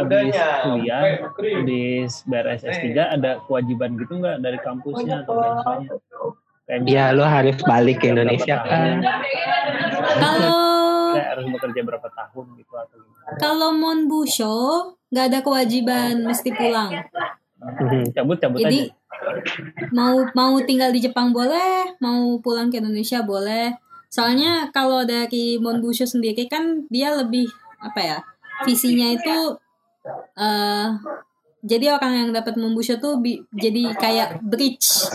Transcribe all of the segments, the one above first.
habis kuliah, habis beres S3 ada kewajiban gitu nggak dari kampusnya atau misalnya? Iya, lo harus balik ke Indonesia kan. Kalau harus bekerja berapa tahun gitu atau gimana? kalau Monbusho nggak ada kewajiban mesti pulang. Mhm. Cabut-cabut Jadi aja. mau mau tinggal di Jepang boleh, mau pulang ke Indonesia boleh. Soalnya kalau dari Monbusho sendiri kan dia lebih apa ya? Visinya itu eh jadi orang yang dapat Monbusho tuh bi- jadi kayak bridge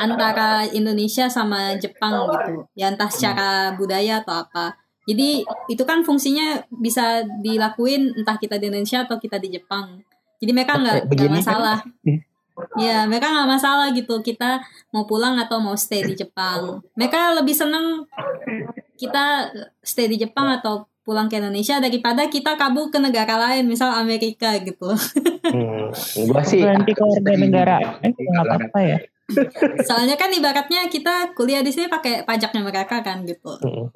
antara Indonesia sama Jepang gitu. Ya entah secara budaya atau apa. Jadi itu kan fungsinya bisa dilakuin entah kita di Indonesia atau kita di Jepang. Jadi mereka nggak nggak kan? masalah. Ya, mereka nggak masalah gitu. Kita mau pulang atau mau stay di Jepang. Mereka lebih seneng kita stay di Jepang atau pulang ke Indonesia daripada kita kabur ke negara lain, misal Amerika gitu. Hmm. Gua sih Berhenti ke warga negara eh, nggak apa-apa ya. Soalnya kan ibaratnya kita kuliah di sini pakai pajaknya mereka kan gitu. Mhm.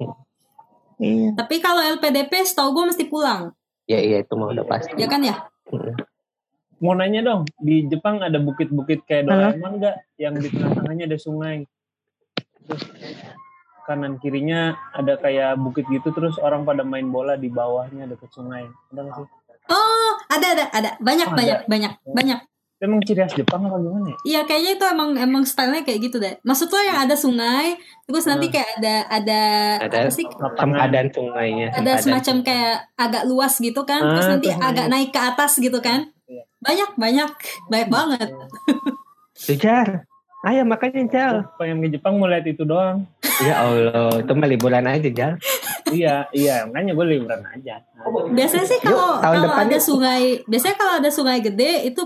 Iya. Tapi kalau LPDP setahu gue mesti pulang, Ya iya itu mah udah pasti. ya kan ya? Mhm. Mau nanya dong, di Jepang ada bukit-bukit kayak? Doraemon nggak? Yang di tengah-tengahnya ada sungai. Terus kanan kirinya ada kayak bukit gitu terus orang pada main bola di bawahnya deket sungai. Ada nggak sih? Oh, ada ada ada banyak Oh, ada. banyak banyak banyak. Emang ciri khas Jepang apa gimana ya? Iya kayaknya itu emang emang stylenya kayak gitu deh. Maksud lo yang ada sungai, terus nanti Hmm. kayak ada ada, Ada apa sih? Sungainya. Ada semacam kayak agak luas gitu kan, terus Ah, nanti tuh. agak naik ke atas gitu kan. Iya. Banyak banyak banyak banget. Tujar. Ayo makanya Jal. Pengen ke Jepang mau lihat itu doang. Ya Allah, itu mah liburan aja Jal. iya, iya, makanya gue liburan aja. Biasanya sih kalau kalau depan ada yuk. sungai, biasanya kalau ada sungai gede itu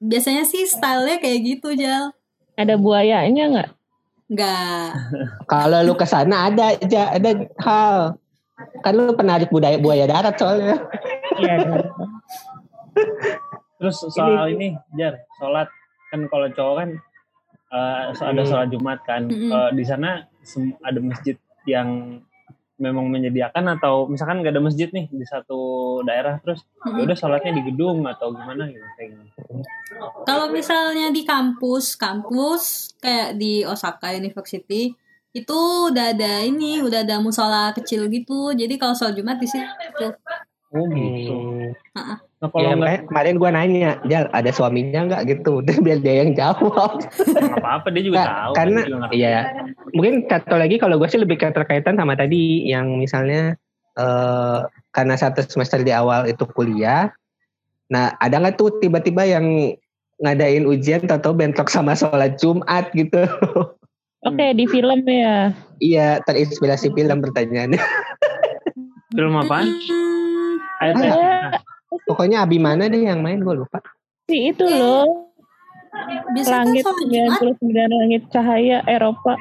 biasanya sih stylenya kayak gitu Jal. Ada buayanya nggak? Enggak. Kalau lu ke sana ada aja ada hal. Kan lu penarik budaya buaya darat soalnya. Iya. ada. Terus soal ini, Jar, sholat kan kalau cowok kan so- ada Hmm. sholat Jumat kan. Mm-mm. Eh, di sana ada masjid yang memang menyediakan atau misalkan nggak ada masjid nih di satu daerah terus Mm-mm. udah sholatnya di gedung atau gimana gitu kayak. Kalau misalnya di kampus, kampus kayak di Osaka University itu udah ada ini, udah ada musola kecil gitu. Jadi kalau sholat Jumat di situ. Oh gitu. Hmm. Nah kalau Ya, nggak makanya kemarin gua nanya, Jal ada suaminya nggak gitu? Biar dia yang jawab. apa-apa dia juga Nggak, tahu. karena juga ngerti. iya mungkin satu lagi kalau gue sih lebih keterkaitan sama tadi yang misalnya eh karena satu semester di awal itu kuliah nah ada nggak tuh tiba-tiba yang ngadain ujian atau bentrok sama sholat Jumat gitu Oke di film ya. iya terinspirasi film pertanyaannya Film Ayo, Teh. Ada pokoknya Abi mana deh yang main gue lupa si itu loh. biasanya Langit kan sholat Jumat, 99 langit cahaya Eropa.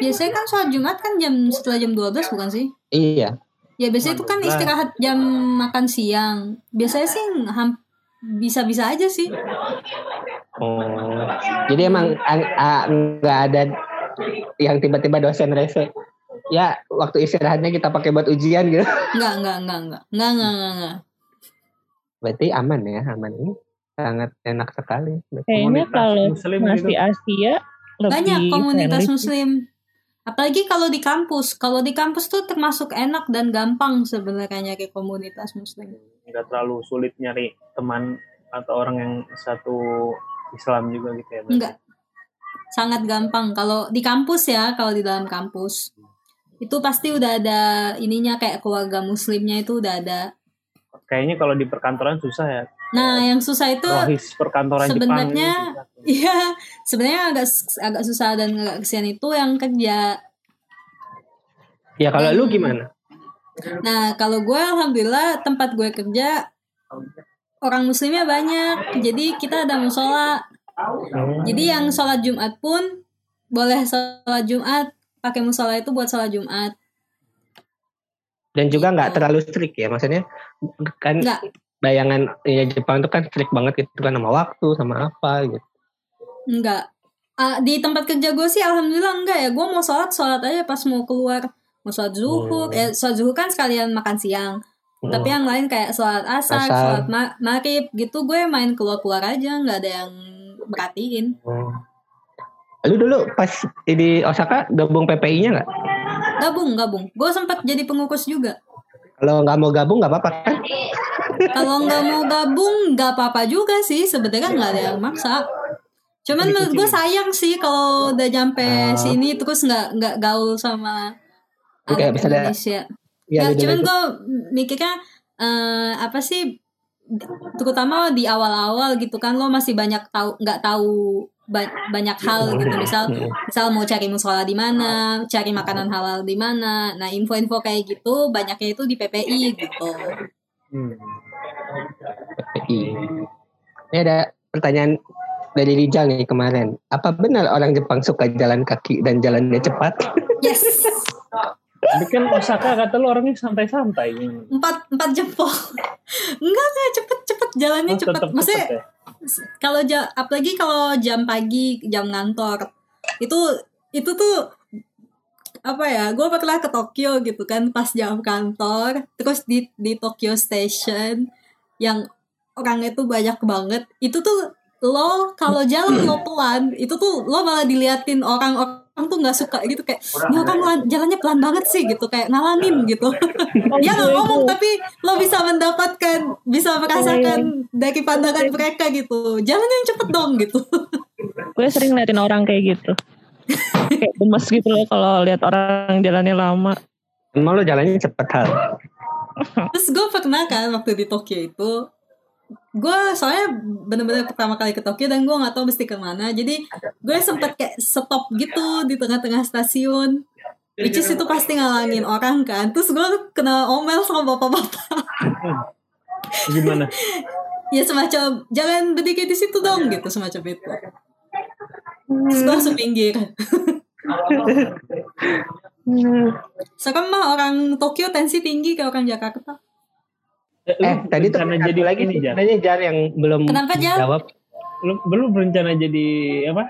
biasanya kan sholat Jumat kan jam setelah jam 12 bukan sih? iya Ya biasanya itu kan istirahat jam makan siang. Biasanya sih bisa-bisa aja sih. oh jadi emang nggak ada yang tiba-tiba dosen rese ya waktu istirahatnya kita pakai buat ujian gitu Enggak, enggak, enggak, enggak. Enggak, enggak, enggak, enggak. Berarti aman ya, aman ini sangat enak sekali. Kayaknya Komunitas kalau Muslim masih gitu. Asia lebih Banyak komunitas friendly muslim. Apalagi kalau di kampus. Kalau di kampus tuh termasuk enak dan gampang sebenarnya nyari komunitas muslim. nggak terlalu sulit nyari teman atau orang yang satu Islam juga gitu ya. berarti. Enggak. Sangat gampang kalau di kampus ya, kalau di dalam kampus. Itu pasti udah ada ininya kayak keluarga muslimnya itu udah ada. Kayaknya kalau di perkantoran susah ya. Nah, yang susah itu Rohis perkantoran sebenarnya. Iya, sebenarnya agak agak susah dan agak kesian itu yang kerja. Ya kalau lu Hmm. gimana? Nah, kalau gue alhamdulillah tempat gue kerja orang muslimnya banyak. Jadi kita ada musola. Hmm. Jadi yang sholat Jumat pun boleh sholat Jumat pakai musola itu buat sholat Jumat. Dan juga nggak terlalu strict ya, maksudnya kan Nggak. bayangan ya Jepang itu kan strict banget gitu kan sama waktu sama apa gitu. Enggak. Ah, di tempat kerja gue sih alhamdulillah enggak ya. Gue mau sholat sholat aja pas mau keluar. Mau sholat zuhur. Hmm. Ya sholat zuhur kan sekalian makan siang. Tapi yang lain kayak sholat asar, Asar. sholat ma- maghrib gitu gue main keluar-keluar aja, nggak ada yang merhatiin. Hmm. Lu dulu pas di Osaka gabung PPI-nya nggak? Gabung, gabung. Gue sempat jadi pengurus juga. Kalau nggak mau gabung nggak apa-apa kan? Kalau nggak mau gabung, nggak apa-apa juga sih. Sebenarnya nggak ada yang maksa. Cuman menurut gue sayang sih kalau udah nyampe Ah. sini terus nggak nggak gaul sama Oke, anak Indonesia. Nggak, gitu, cuman gue mikirnya eh, apa sih terutama di awal-awal gitu kan lo masih banyak tahu nggak tahu ba- banyak hal gitu misal Hmm. misal mau cari musola di mana cari makanan halal di mana nah info-info kayak gitu banyaknya itu di PPI gitu Hmm. PPI. Ini ada pertanyaan dari Rijal nih kemarin. Apa benar orang Jepang suka jalan kaki dan jalannya cepat? yes Tapi kan Osaka kata lu orangnya santai-santai. empat empat jempol enggak enggak cepet cepet jalannya Oh, cepet tetep maksudnya cepet ya? Kalau ja- apalagi kalau jam pagi jam ngantor itu itu tuh apa ya gue pernah ke Tokyo gitu kan pas jam kantor terus di di Tokyo Station yang orangnya tuh banyak banget itu tuh lo kalau jalan lo pelan itu tuh lo malah diliatin orang orang tuh nggak suka gitu kayak ini orang lan- jalannya pelan banget sih gitu kayak ngalangin gitu. dia nggak ngomong tapi lo bisa mendapatkan bisa merasakan dari pandangan mereka gitu. Jalan yang cepet dong gitu. Gue sering ngeliatin orang kayak gitu. kayak gemes gitu loh kalau lihat orang jalannya lama. Emang lo jalannya cepet hal? terus gue pernah kan waktu di Tokyo itu gue soalnya bener-bener pertama kali ke Tokyo dan gue nggak tahu mesti ke mana jadi gue sempet kayak stop gitu di tengah-tengah stasiun. Which is itu pasti ngalangin orang kan. Terus gue kena omel sama bapak-bapak. Gimana? ya semacam jangan berdiri di situ dong gitu semacam itu. Terus gue langsung pinggir sekarang mah orang Tokyo tensi tinggi kayak orang Jakarta Eh, Eh, lu tadi tuh berencana ada jadi lagi nih Jar? sebenarnya Jar yang belum Kenapa, Jar? jawab. Lu, lu berencana jadi apa?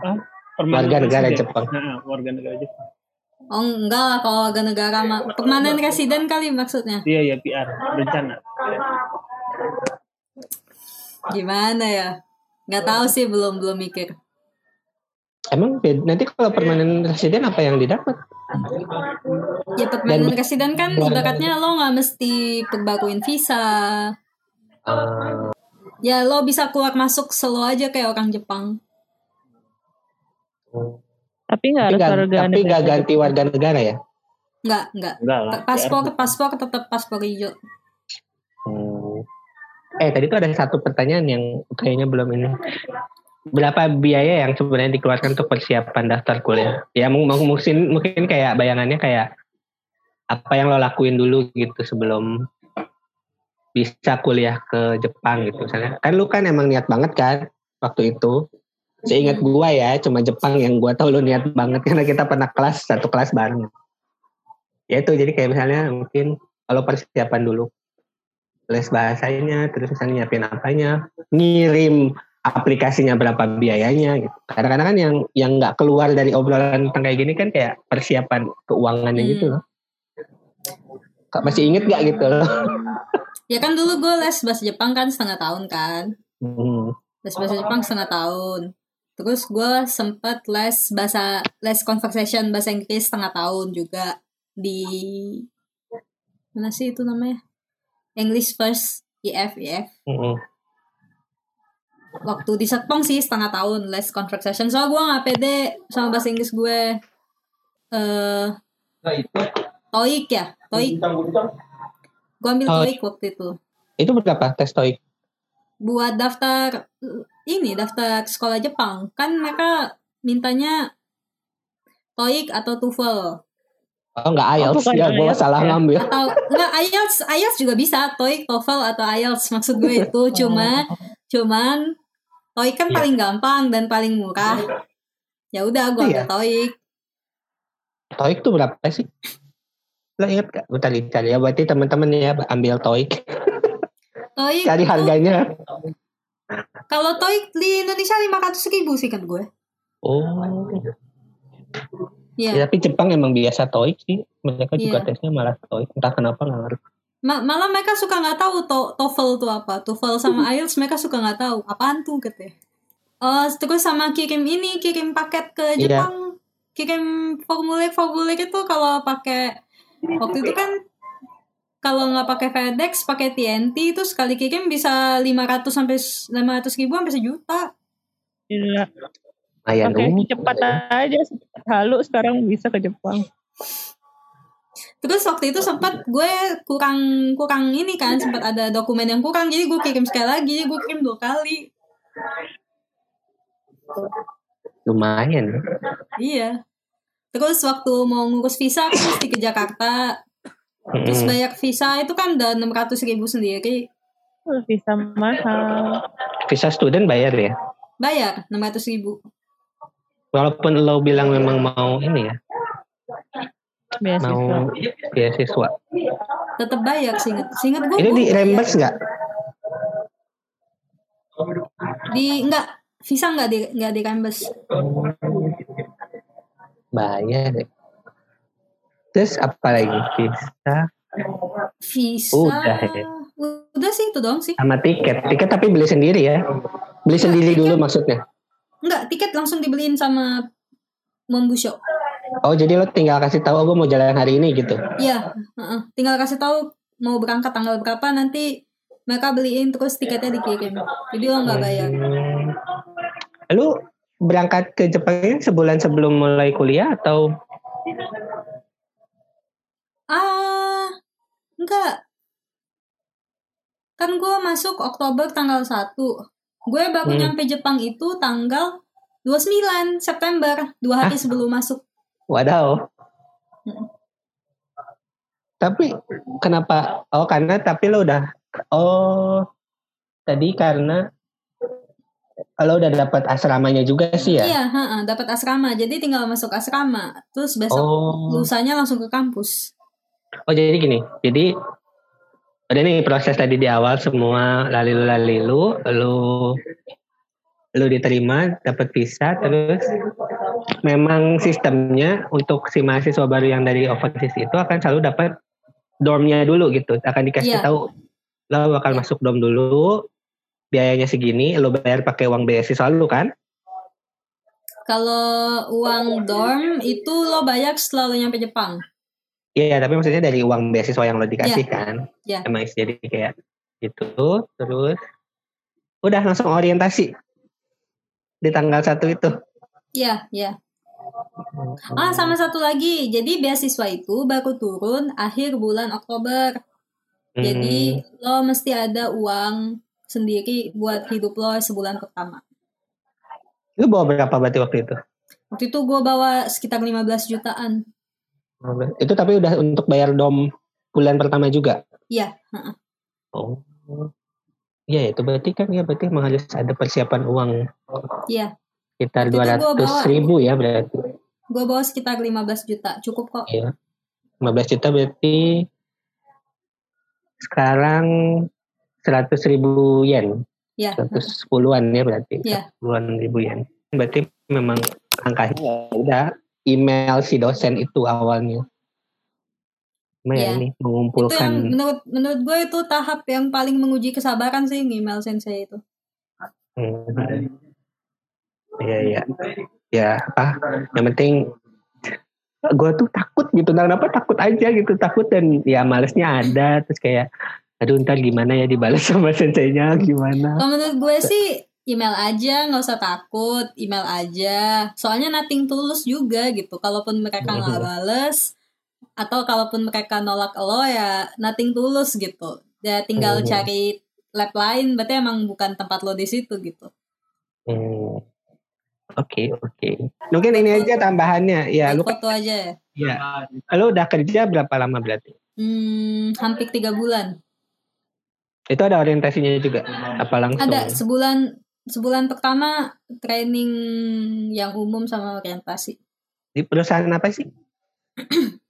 Ah, Warga negara resident? Jepang. Nah, warga negara Jepang. Oh enggak lah kalau warga negara mah permanen residen kali maksudnya. Iya, ya PR. Rencana. Gimana ya? Nggak tahu sih belum belum mikir. Emang nanti kalau permanen residen apa yang didapat? Ya permanen Dan- residen kan ibaratnya lo nggak mesti perbaruin visa. Eh, Ya lo bisa keluar masuk selo aja kayak orang Jepang. Tapi nggak tapi harus warga tapi nggak ganti warga negara ya? Nggak nggak. Paspor paspor tetap paspor hijau. Hmm. Eh tadi tuh ada satu pertanyaan yang kayaknya belum ini. Berapa biaya yang sebenarnya dikeluarkan untuk persiapan daftar kuliah? Ya mung- mung- mungkin mungkin kayak bayangannya kayak apa yang lo lakuin dulu gitu sebelum bisa kuliah ke Jepang gitu misalnya. Kan lu kan emang niat banget kan waktu itu. Seingat gua ya, cuma Jepang yang gua tahu lu niat banget karena kita pernah kelas satu kelas bareng. Ya itu jadi kayak misalnya mungkin kalau persiapan dulu les bahasanya, terus misalnya nyiapin apanya, ngirim aplikasinya berapa biayanya gitu. Kadang-kadang kan yang yang nggak keluar dari obrolan tentang kayak gini kan kayak persiapan keuangannya Hmm. gitu loh. Kak masih inget gak gitu loh? Ya kan dulu gue les bahasa Jepang kan setengah tahun kan. Hmm. Les bahasa Jepang setengah tahun. Terus gue sempet les bahasa les conversation bahasa Inggris setengah tahun juga di mana sih itu namanya? English First IF IF. Hmm. Waktu di Serpong sih setengah tahun les conversation. Soalnya gue nggak pede sama bahasa Inggris gue. Eh, TOEIC ya, TOEIC. Gue ambil Oh. TOEIC waktu itu. Itu berapa tes TOEIC? buat daftar ini daftar sekolah Jepang kan mereka mintanya TOEIC atau TOEFL Oh nggak IELTS bukan ya, gue IELTS salah ya. ngambil. atau enggak IELTS IELTS juga bisa TOEIC TOEFL atau IELTS maksud gue itu cuma cuman TOEIC kan Iya. paling gampang dan paling murah ya udah gue Iya. ambil TOEIC TOEIC tuh berapa sih? Lo inget gak? Bentar dicari ya, berarti teman-teman ya ambil TOEIC. TOEIC Cari harganya. kalau TOEIC di Indonesia 500 ribu sih kan gue Oh. Ya Ya, tapi Jepang emang biasa TOEIC sih. Mereka juga Iya. tesnya malah TOEIC. Entah kenapa nggak ngerti. Ma- malah mereka suka nggak tahu to TOEFL itu apa. TOEFL sama IELTS mereka suka nggak tahu apaan tuh katanya. Oh, terus sama kirim ini, kirim paket ke Iya. Jepang. Kirim formulir-formulir itu kalau pakai waktu itu kan kalau nggak pakai FedEx, pakai TNT itu sekali kirim bisa 500 sampai 500 ribu sampai sejuta. Gila. Lumayan Oke, uh. cepat aja. Cepat halu sekarang bisa ke Jepang. Terus waktu itu sempat gue kurang kurang ini kan sempat ada dokumen yang kurang jadi gue kirim sekali lagi gue kirim dua kali Lumayan. iya terus waktu mau ngurus visa kan mesti ke Jakarta terus bayar visa itu kan udah enam ratus ribu sendiri Bisa mahal. Visa student bayar ya. bayar enam ratus ribu Walaupun lo bilang memang mau ini ya, Beasiswa. mau beasiswa. tetap bayar singkat singkat gue Ini di reimburse nggak? di enggak visa enggak di enggak di reimburse Bayar deh. Terus apa lagi? Visa visa Udah, ya. udah sih itu dong sih sama tiket. Tiket tapi beli sendiri ya. Beli sendiri dulu maksudnya. Enggak tiket langsung dibeliin sama Monbusho Oh jadi lo tinggal kasih tahu gue mau jalan hari ini gitu. Iya, heeh. tinggal kasih tahu mau berangkat tanggal berapa nanti mereka beliin terus tiketnya dikirim. Jadi lo nggak bayar. Hmm. Lu berangkat ke Jepangnya sebulan sebelum mulai kuliah atau Ah, enggak. Kan gue masuk Oktober tanggal 1. Gue baru Hmm. nyampe Jepang itu tanggal 29 September, dua hari sebelum masuk. wadaw? Mm. Tapi kenapa? Oh karena tapi lo udah oh tadi karena lo udah dapat asramanya juga sih ya. Iya, heeh, dapat asrama. Jadi tinggal masuk asrama. Terus besok Oh. lusanya langsung ke kampus. Oh jadi gini, jadi udah nih proses tadi di awal semua lalilu lalilu, lu lu diterima dapat visa terus memang sistemnya untuk si mahasiswa baru yang dari overseas itu akan selalu dapat dormnya dulu gitu, akan dikasih Iya. tahu lo bakal masuk dorm dulu, biayanya segini, lo bayar pakai uang beasiswa lu kan? Kalau uang dorm itu lo bayar setelah lo nyampe Jepang. Iya, tapi maksudnya dari uang beasiswa yang lo dikasih kan. Iya. Emang jadi kayak gitu, terus udah langsung orientasi di tanggal satu itu. Iya, iya. Ah, sama satu lagi. Jadi beasiswa itu baru turun akhir bulan Oktober. Hmm, Jadi lo mesti ada uang sendiri buat hidup lo sebulan pertama. lu bawa berapa berarti waktu itu? Waktu itu gue bawa sekitar 15 jutaan. Itu tapi udah untuk bayar dom bulan pertama juga. Iya. Oh. Iya, itu berarti kan ya berarti harus ada persiapan uang iya. sekitar itu dua ratus ribu ya berarti. Gue bawa sekitar 15 juta. Cukup kok. Iya. 15 juta berarti sekarang 100 ribu yen. Iya. 110-an ya berarti. Iya. 110-an ribu yen. Berarti memang angkanya ya udah email si dosen itu awalnya. Ya Iya. ini Itu yang mengumpulkan menurut menurut gue itu tahap yang paling menguji kesabaran sih email sensei itu. Hmm. Iya iya. Ya apa? Yang penting gue tuh takut gitu. Nah, kenapa takut aja gitu takut dan ya malesnya ada terus kayak aduh ntar gimana ya dibalas sama senseinya gimana? Kalau menurut gue sih email aja, nggak usah takut, email aja. Soalnya nothing tulus juga gitu. Kalaupun mereka nggak bales atau kalaupun mereka nolak lo ya nothing tulus gitu. Ya tinggal Mhm. cari lab lain, berarti emang bukan tempat lo di situ gitu. Hmm. Oke oke. Mungkin ini aja tambahannya. Ya lu foto aja ya. ya. Lu udah kerja berapa lama berarti? Hmm, hampir tiga bulan. Itu ada orientasinya juga? Apa langsung? Ada sebulan sebulan pertama training yang umum sama orientasi. Di perusahaan apa sih?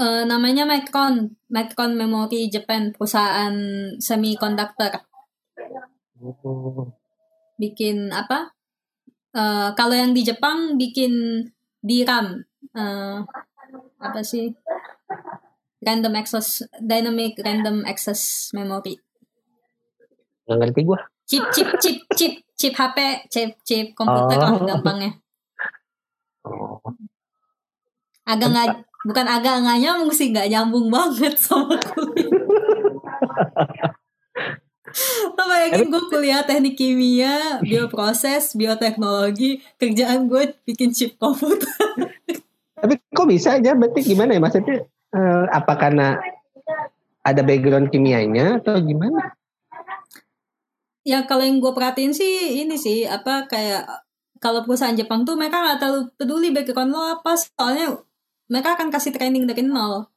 Eh, namanya Micron, Micron Memory Japan, perusahaan semiconductor. Oh. Bikin apa? Eh, kalau yang di Jepang bikin DRAM. Eh, apa sih? random access dynamic random access memory. Nggak ngerti gue. Chip chip chip chip chip HP, chip chip komputer lah Oh. gampangnya. Oh. Agak nggak bukan agak nggak nyambung sih, nggak nyambung banget sama kuliah. Lo bayangin gue kuliah teknik kimia, bioproses, bioteknologi, kerjaan gue bikin chip komputer. Tapi kok bisa aja? Berarti gimana ya maksudnya? eh, apa karena ada background kimianya atau gimana? Ya kalau yang gue perhatiin sih ini sih apa kayak kalau perusahaan Jepang tuh mereka nggak terlalu peduli background lo apa soalnya mereka akan kasih training dari nol.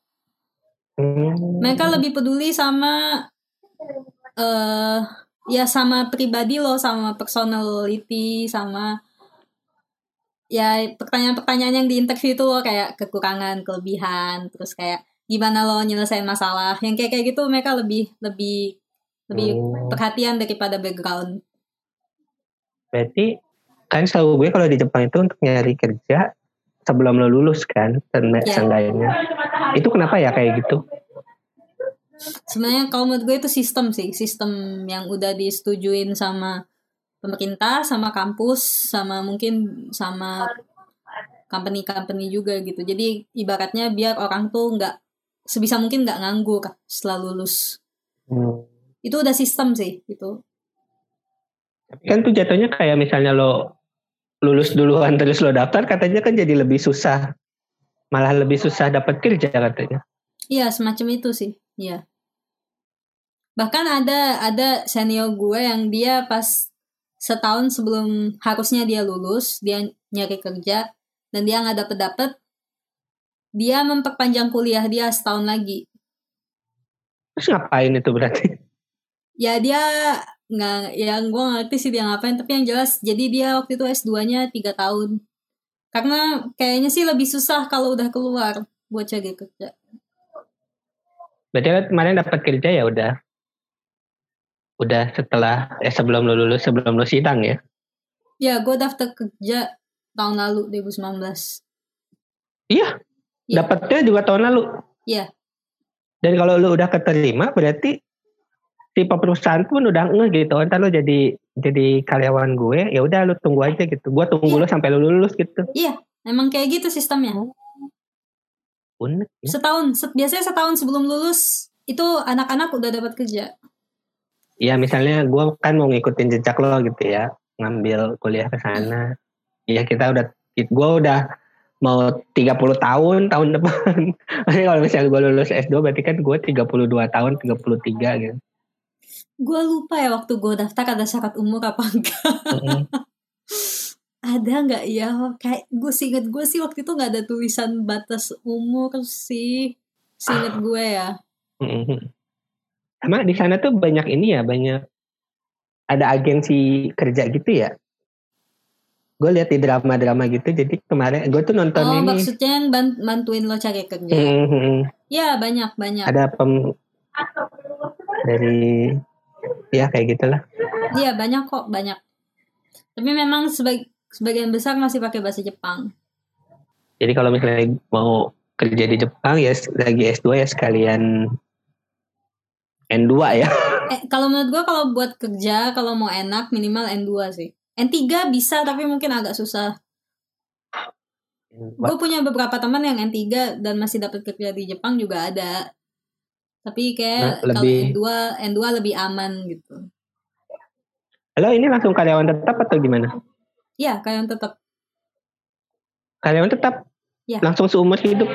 Hmm. Mereka lebih peduli sama eh ya sama pribadi lo, sama personality, sama ya pertanyaan-pertanyaan yang di interview itu lo kayak kekurangan, kelebihan, terus kayak gimana lo nyelesain masalah. Yang kayak kayak gitu mereka lebih lebih lebih Hmm. perhatian daripada background. Berarti kan setahu gue kalau di Jepang itu untuk nyari kerja sebelum lo lulus kan, Ya. seenggaknya. Itu kenapa ya kayak gitu? Sebenarnya kalau menurut gue itu sistem sih, sistem yang udah disetujuin sama pemerintah, sama kampus, sama mungkin sama company-company juga gitu. Jadi ibaratnya biar orang tuh nggak sebisa mungkin nggak nganggur setelah lulus. Hmm. Itu udah sistem sih gitu. Tapi kan tuh jatuhnya kayak misalnya lo lulus duluan terus lo daftar katanya kan jadi lebih susah. Malah lebih susah dapat kerja katanya. Iya semacam itu sih. Iya. Bahkan ada ada senior gue yang dia pas setahun sebelum harusnya dia lulus, dia nyari kerja dan dia nggak dapet dapet, dia memperpanjang kuliah dia setahun lagi. Terus ngapain itu berarti? Ya dia nggak, yang gue ngerti sih dia ngapain, tapi yang jelas jadi dia waktu itu S2-nya tiga tahun. Karena kayaknya sih lebih susah kalau udah keluar buat cari kerja. Berarti kemarin dapat kerja ya udah. Udah setelah eh sebelum lo lulus sebelum lo sidang ya. Ya, gue daftar kerja tahun lalu 2019. Iya. Iya. Dapatnya juga tahun lalu. Iya. Dan kalau lo udah keterima berarti si perusahaan pun udah ngeh gitu. Entar lo jadi jadi karyawan gue, ya udah lo tunggu aja gitu. Gue tunggu Iya. lo sampai lo lulus gitu. Emang kayak gitu sistemnya. Unik ya. Setahun, set- biasanya setahun sebelum lulus itu anak-anak udah dapat kerja. Ya misalnya gue kan mau ngikutin jejak lo gitu ya, ngambil kuliah ke sana. Ya kita udah, gue udah mau 30 tahun tahun depan. Maksudnya kalau misalnya gue lulus S2 berarti kan gue 32 tahun, 33 gitu. Gue lupa ya waktu gue daftar ada syarat umur apa enggak. Mm-mm. ada nggak ya? Kayak gue sih inget gue sih waktu itu nggak ada tulisan batas umur sih. Seinget gue ya. Mm-mm. Sama di sana tuh banyak ini ya, banyak ada agensi kerja gitu ya. Gue lihat di drama-drama gitu, jadi kemarin gue tuh nonton Oh, ini. maksudnya yang ban- bantuin lo cari kerja. Mm-mm. Ya, banyak, banyak. Ada pem dari ya kayak gitulah. Iya, banyak kok, banyak. Tapi memang sebag- sebagian besar masih pakai bahasa Jepang. Jadi kalau misalnya mau kerja di Jepang ya lagi S2 ya sekalian N2 ya. Eh, kalau menurut gue kalau buat kerja, kalau mau enak minimal N2 sih. N3 bisa tapi mungkin agak susah. Gue punya beberapa teman yang N3 dan masih dapat kerja di Jepang juga ada. Tapi kayak Nah, kalau lebih- N2 N2 lebih aman gitu. Halo ini langsung karyawan tetap atau gimana? Iya, kalian tetap Karyawan tetap Ya. langsung seumur hidup.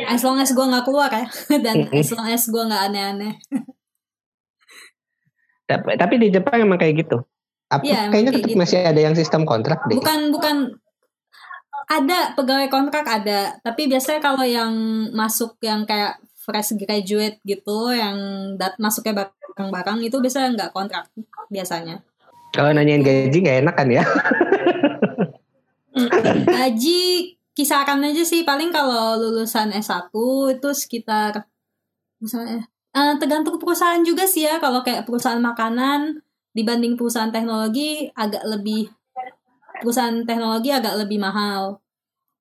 as long as gue nggak keluar ya dan as long as gue nggak aneh-aneh. Tapi, tapi di Jepang emang kayak gitu. Apa, Iya, emang kayaknya kayak tetap gitu. masih ada yang sistem kontrak deh. Bukan bukan ada pegawai kontrak ada, tapi biasanya kalau yang masuk yang kayak fresh graduate gitu, yang dat masuknya bareng-bareng itu biasanya nggak kontrak biasanya. Kalau nanyain gaji nggak enak kan ya? Gaji kisaran aja sih paling kalau lulusan S1 itu sekitar misalnya eh, tergantung perusahaan juga sih ya kalau kayak perusahaan makanan dibanding perusahaan teknologi agak lebih perusahaan teknologi agak lebih mahal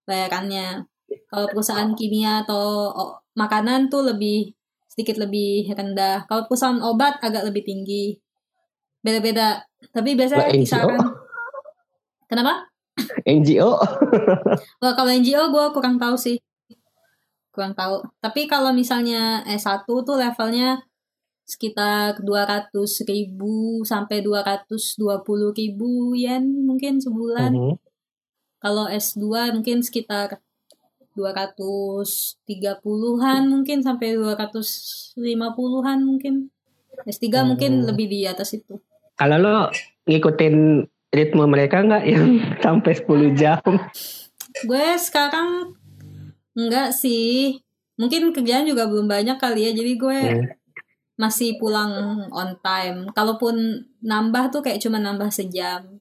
bayarannya kalau perusahaan kimia atau makanan tuh lebih sedikit lebih rendah. Kalau perusahaan obat agak lebih tinggi. Beda-beda. Tapi biasanya kisaran. Kenapa? NGO Wah, kalau NGO gue kurang tahu sih. Kurang tahu. Tapi kalau misalnya S1 tuh levelnya sekitar 200 ribu sampai 220 ribu yen mungkin sebulan. Mhm. Kalau S2 mungkin sekitar 230-an mungkin sampai 250-an mungkin. S3 mungkin Hmm. lebih di atas itu. Kalau lo ngikutin ritme mereka nggak yang sampai 10 jam? Gue sekarang enggak sih. Mungkin kerjaan juga belum banyak kali ya. Jadi gue Hmm. masih pulang on time. Kalaupun nambah tuh kayak cuma nambah sejam.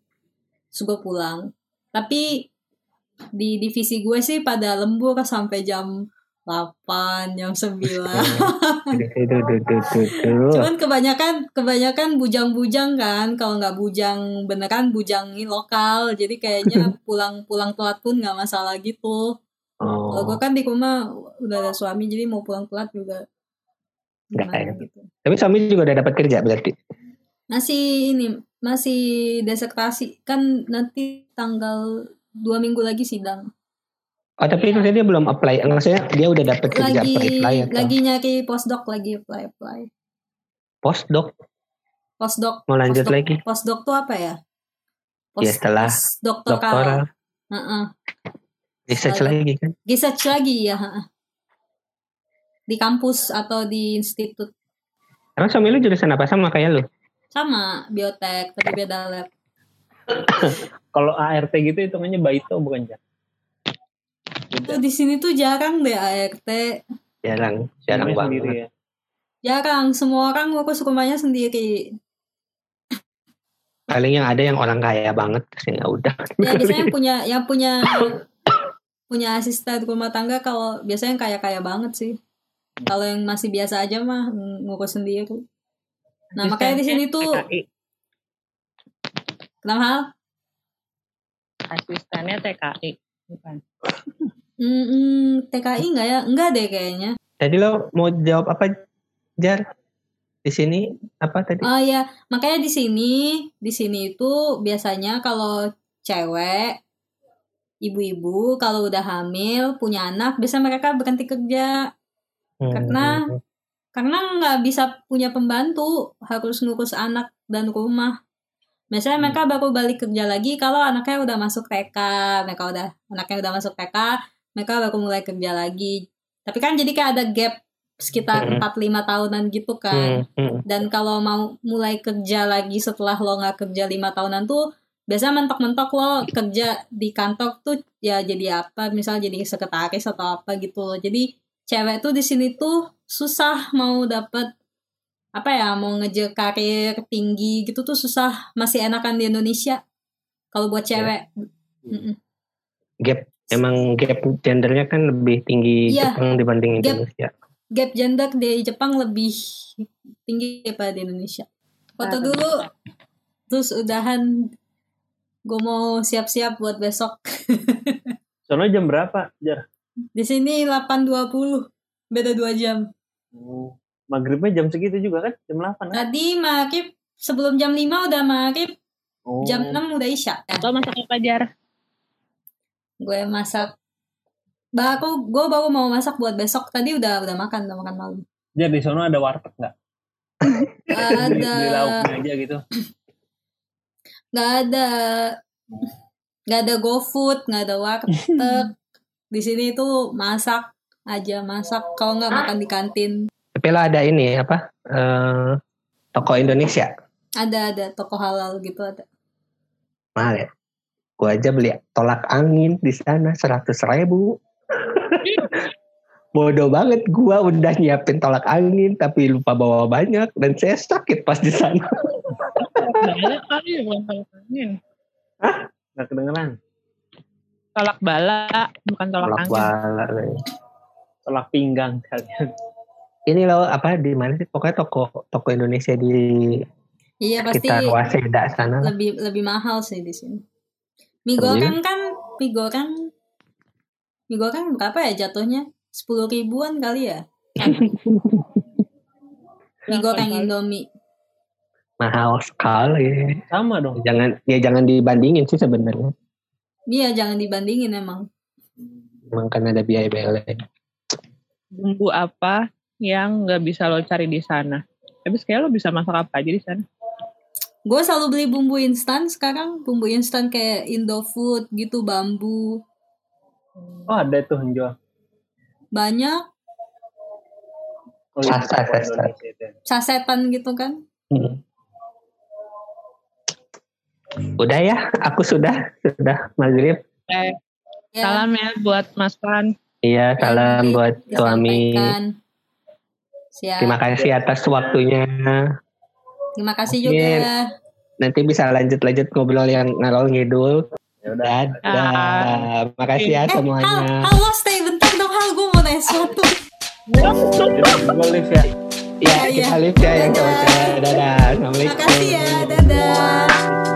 Terus gue pulang. Tapi di divisi gue sih pada lembur sampai jam 8, jam 9. Duh, duh, duh, duh, duh, duh. Cuman kebanyakan kebanyakan bujang-bujang kan. Kalau nggak bujang beneran bujang lokal. Jadi kayaknya pulang-pulang telat pun nggak masalah gitu. Kalau gue Oh, kan di rumah udah ada suami jadi mau pulang telat juga enak. gitu. tapi suami juga udah dapat kerja berarti. Masih ini masih desertasi kan nanti tanggal dua minggu lagi sidang. Oh tapi maksudnya dia belum apply, maksudnya dia udah dapat kerja Lagi apply atau lagi nyari postdoc lagi apply apply. postdoc Postdoc mau lanjut postdoc, lagi? Postdoc tuh apa ya? Ya, setelah doktoral. Doktoral, Heeh. research Setelah- lagi kan? Research lagi ya. Di kampus atau di institut Emang suami lu jurusan apa sama kayak lu? sama biotek tapi beda lab. Kalau ART gitu hitungannya baito bukan Jan? Tuh di sini tuh jarang deh ART. Jarang, jarang banget. sendiri ya. Jarang, semua orang ngurus rumahnya sendiri. Paling yang ada yang orang kaya banget, sih ya udah. Ya biasanya yang punya yang punya punya asisten rumah tangga kalau biasanya yang kaya-kaya banget sih. Kalau yang masih biasa aja mah ng- ngurus sendiri. Nah, makanya di sini tuh. Kenapa hal? Asistennya TKI. Bukan. Hmm, hmm, TKI enggak ya? Enggak deh kayaknya. Tadi lo mau jawab apa, Jar? Di sini apa tadi? Oh ya, makanya di sini di sini itu biasanya kalau cewek ibu-ibu kalau udah hamil punya anak biasa mereka berhenti kerja Hmm, karena- karena nggak bisa punya pembantu harus ngurus anak dan rumah biasanya mereka baru balik kerja lagi kalau anaknya udah masuk TK mereka udah anaknya udah masuk TK mereka baru mulai kerja lagi. Tapi kan jadi kayak ada gap sekitar Hmm. 4-5 tahunan gitu kan. Hmm, hmm. dan kalau mau mulai kerja lagi setelah lo nggak kerja lima tahunan tuh biasanya mentok-mentok lo kerja di kantor tuh ya jadi apa? Misal jadi sekretaris atau apa gitu. Loh jadi cewek tuh di sini tuh susah mau dapet apa ya mau ngejar karir tinggi gitu tuh susah masih enakan di Indonesia. Kalau buat cewek. Mm-mm. Gap, emang gap gendernya kan lebih tinggi Iya. Jepang dibanding Gap. Indonesia. gap gender di Jepang lebih tinggi daripada di Indonesia. Foto dulu. terus udahan. Gue mau siap-siap buat besok. Soalnya jam berapa, Jar? di sini 8.20 beda 2 jam. Oh, Maghribnya jam segitu juga kan? Jam 8 kan? tadi maghrib sebelum jam 5 udah maghrib Oh. jam 6 udah isya Lo masak apa jar? gue masak baru gue baru mau masak buat besok tadi udah udah makan udah makan malam Jar, di sono ada warteg nggak? Ada beli lauknya aja gitu. nggak ada nggak ada GoFood nggak ada warteg di sini tuh masak aja masak kalau nggak makan di kantin Tapi lo ada ini apa? eh, toko Indonesia. ada ada toko halal gitu ada Mahal ya? Gua aja beli tolak angin di sana seratus ribu. Bodoh banget gua udah nyiapin tolak angin tapi lupa bawa banyak dan saya sakit pas di sana. Banyak kali ya bukan tolak angin. Nggak kedengeran. Tolak bala, bukan tolak Tolak angin. bala. Tolak pinggang kalian. Ini loh apa di mana sih? Pokoknya toko toko Indonesia di iya pasti sekitar Waseda sana. lebih lebih mahal sih di sini mie goreng kan mie goreng mie goreng berapa ya jatuhnya sepuluh ribuan kali ya mie goreng Indomie Mahal sekali. Sama dong. Jangan ya jangan dibandingin sih sebenarnya. iya jangan dibandingin emang Emang kan ada biaya-biaya lain. Bumbu apa yang nggak bisa lo cari di sana? Habis kayak lo bisa masak apa aja di sana? gue selalu beli bumbu instan sekarang bumbu instan kayak Indofood gitu bambu Oh ada tuh yang jual. banyak Oh, iya, sasetan gitu kan Hmm. Udah ya, aku sudah sudah maghrib. Eh, ya Salam ya buat Mas Ran. Iya, salam Nanti buat suami. Siap Terima kasih atas waktunya. terima kasih Mungkin. juga Nanti bisa lanjut-lanjut ngobrol yang ngalor ngidul. Ya udah. Dadah. Makasih ya eh hal semuanya. halo stay bentar dong hal gue mau nanya sesuatu gue live ya. Ya, Iya, kita live ya yang Dadah. cowok-cowok. Dadah. Assalamualaikum. makasih ya dadah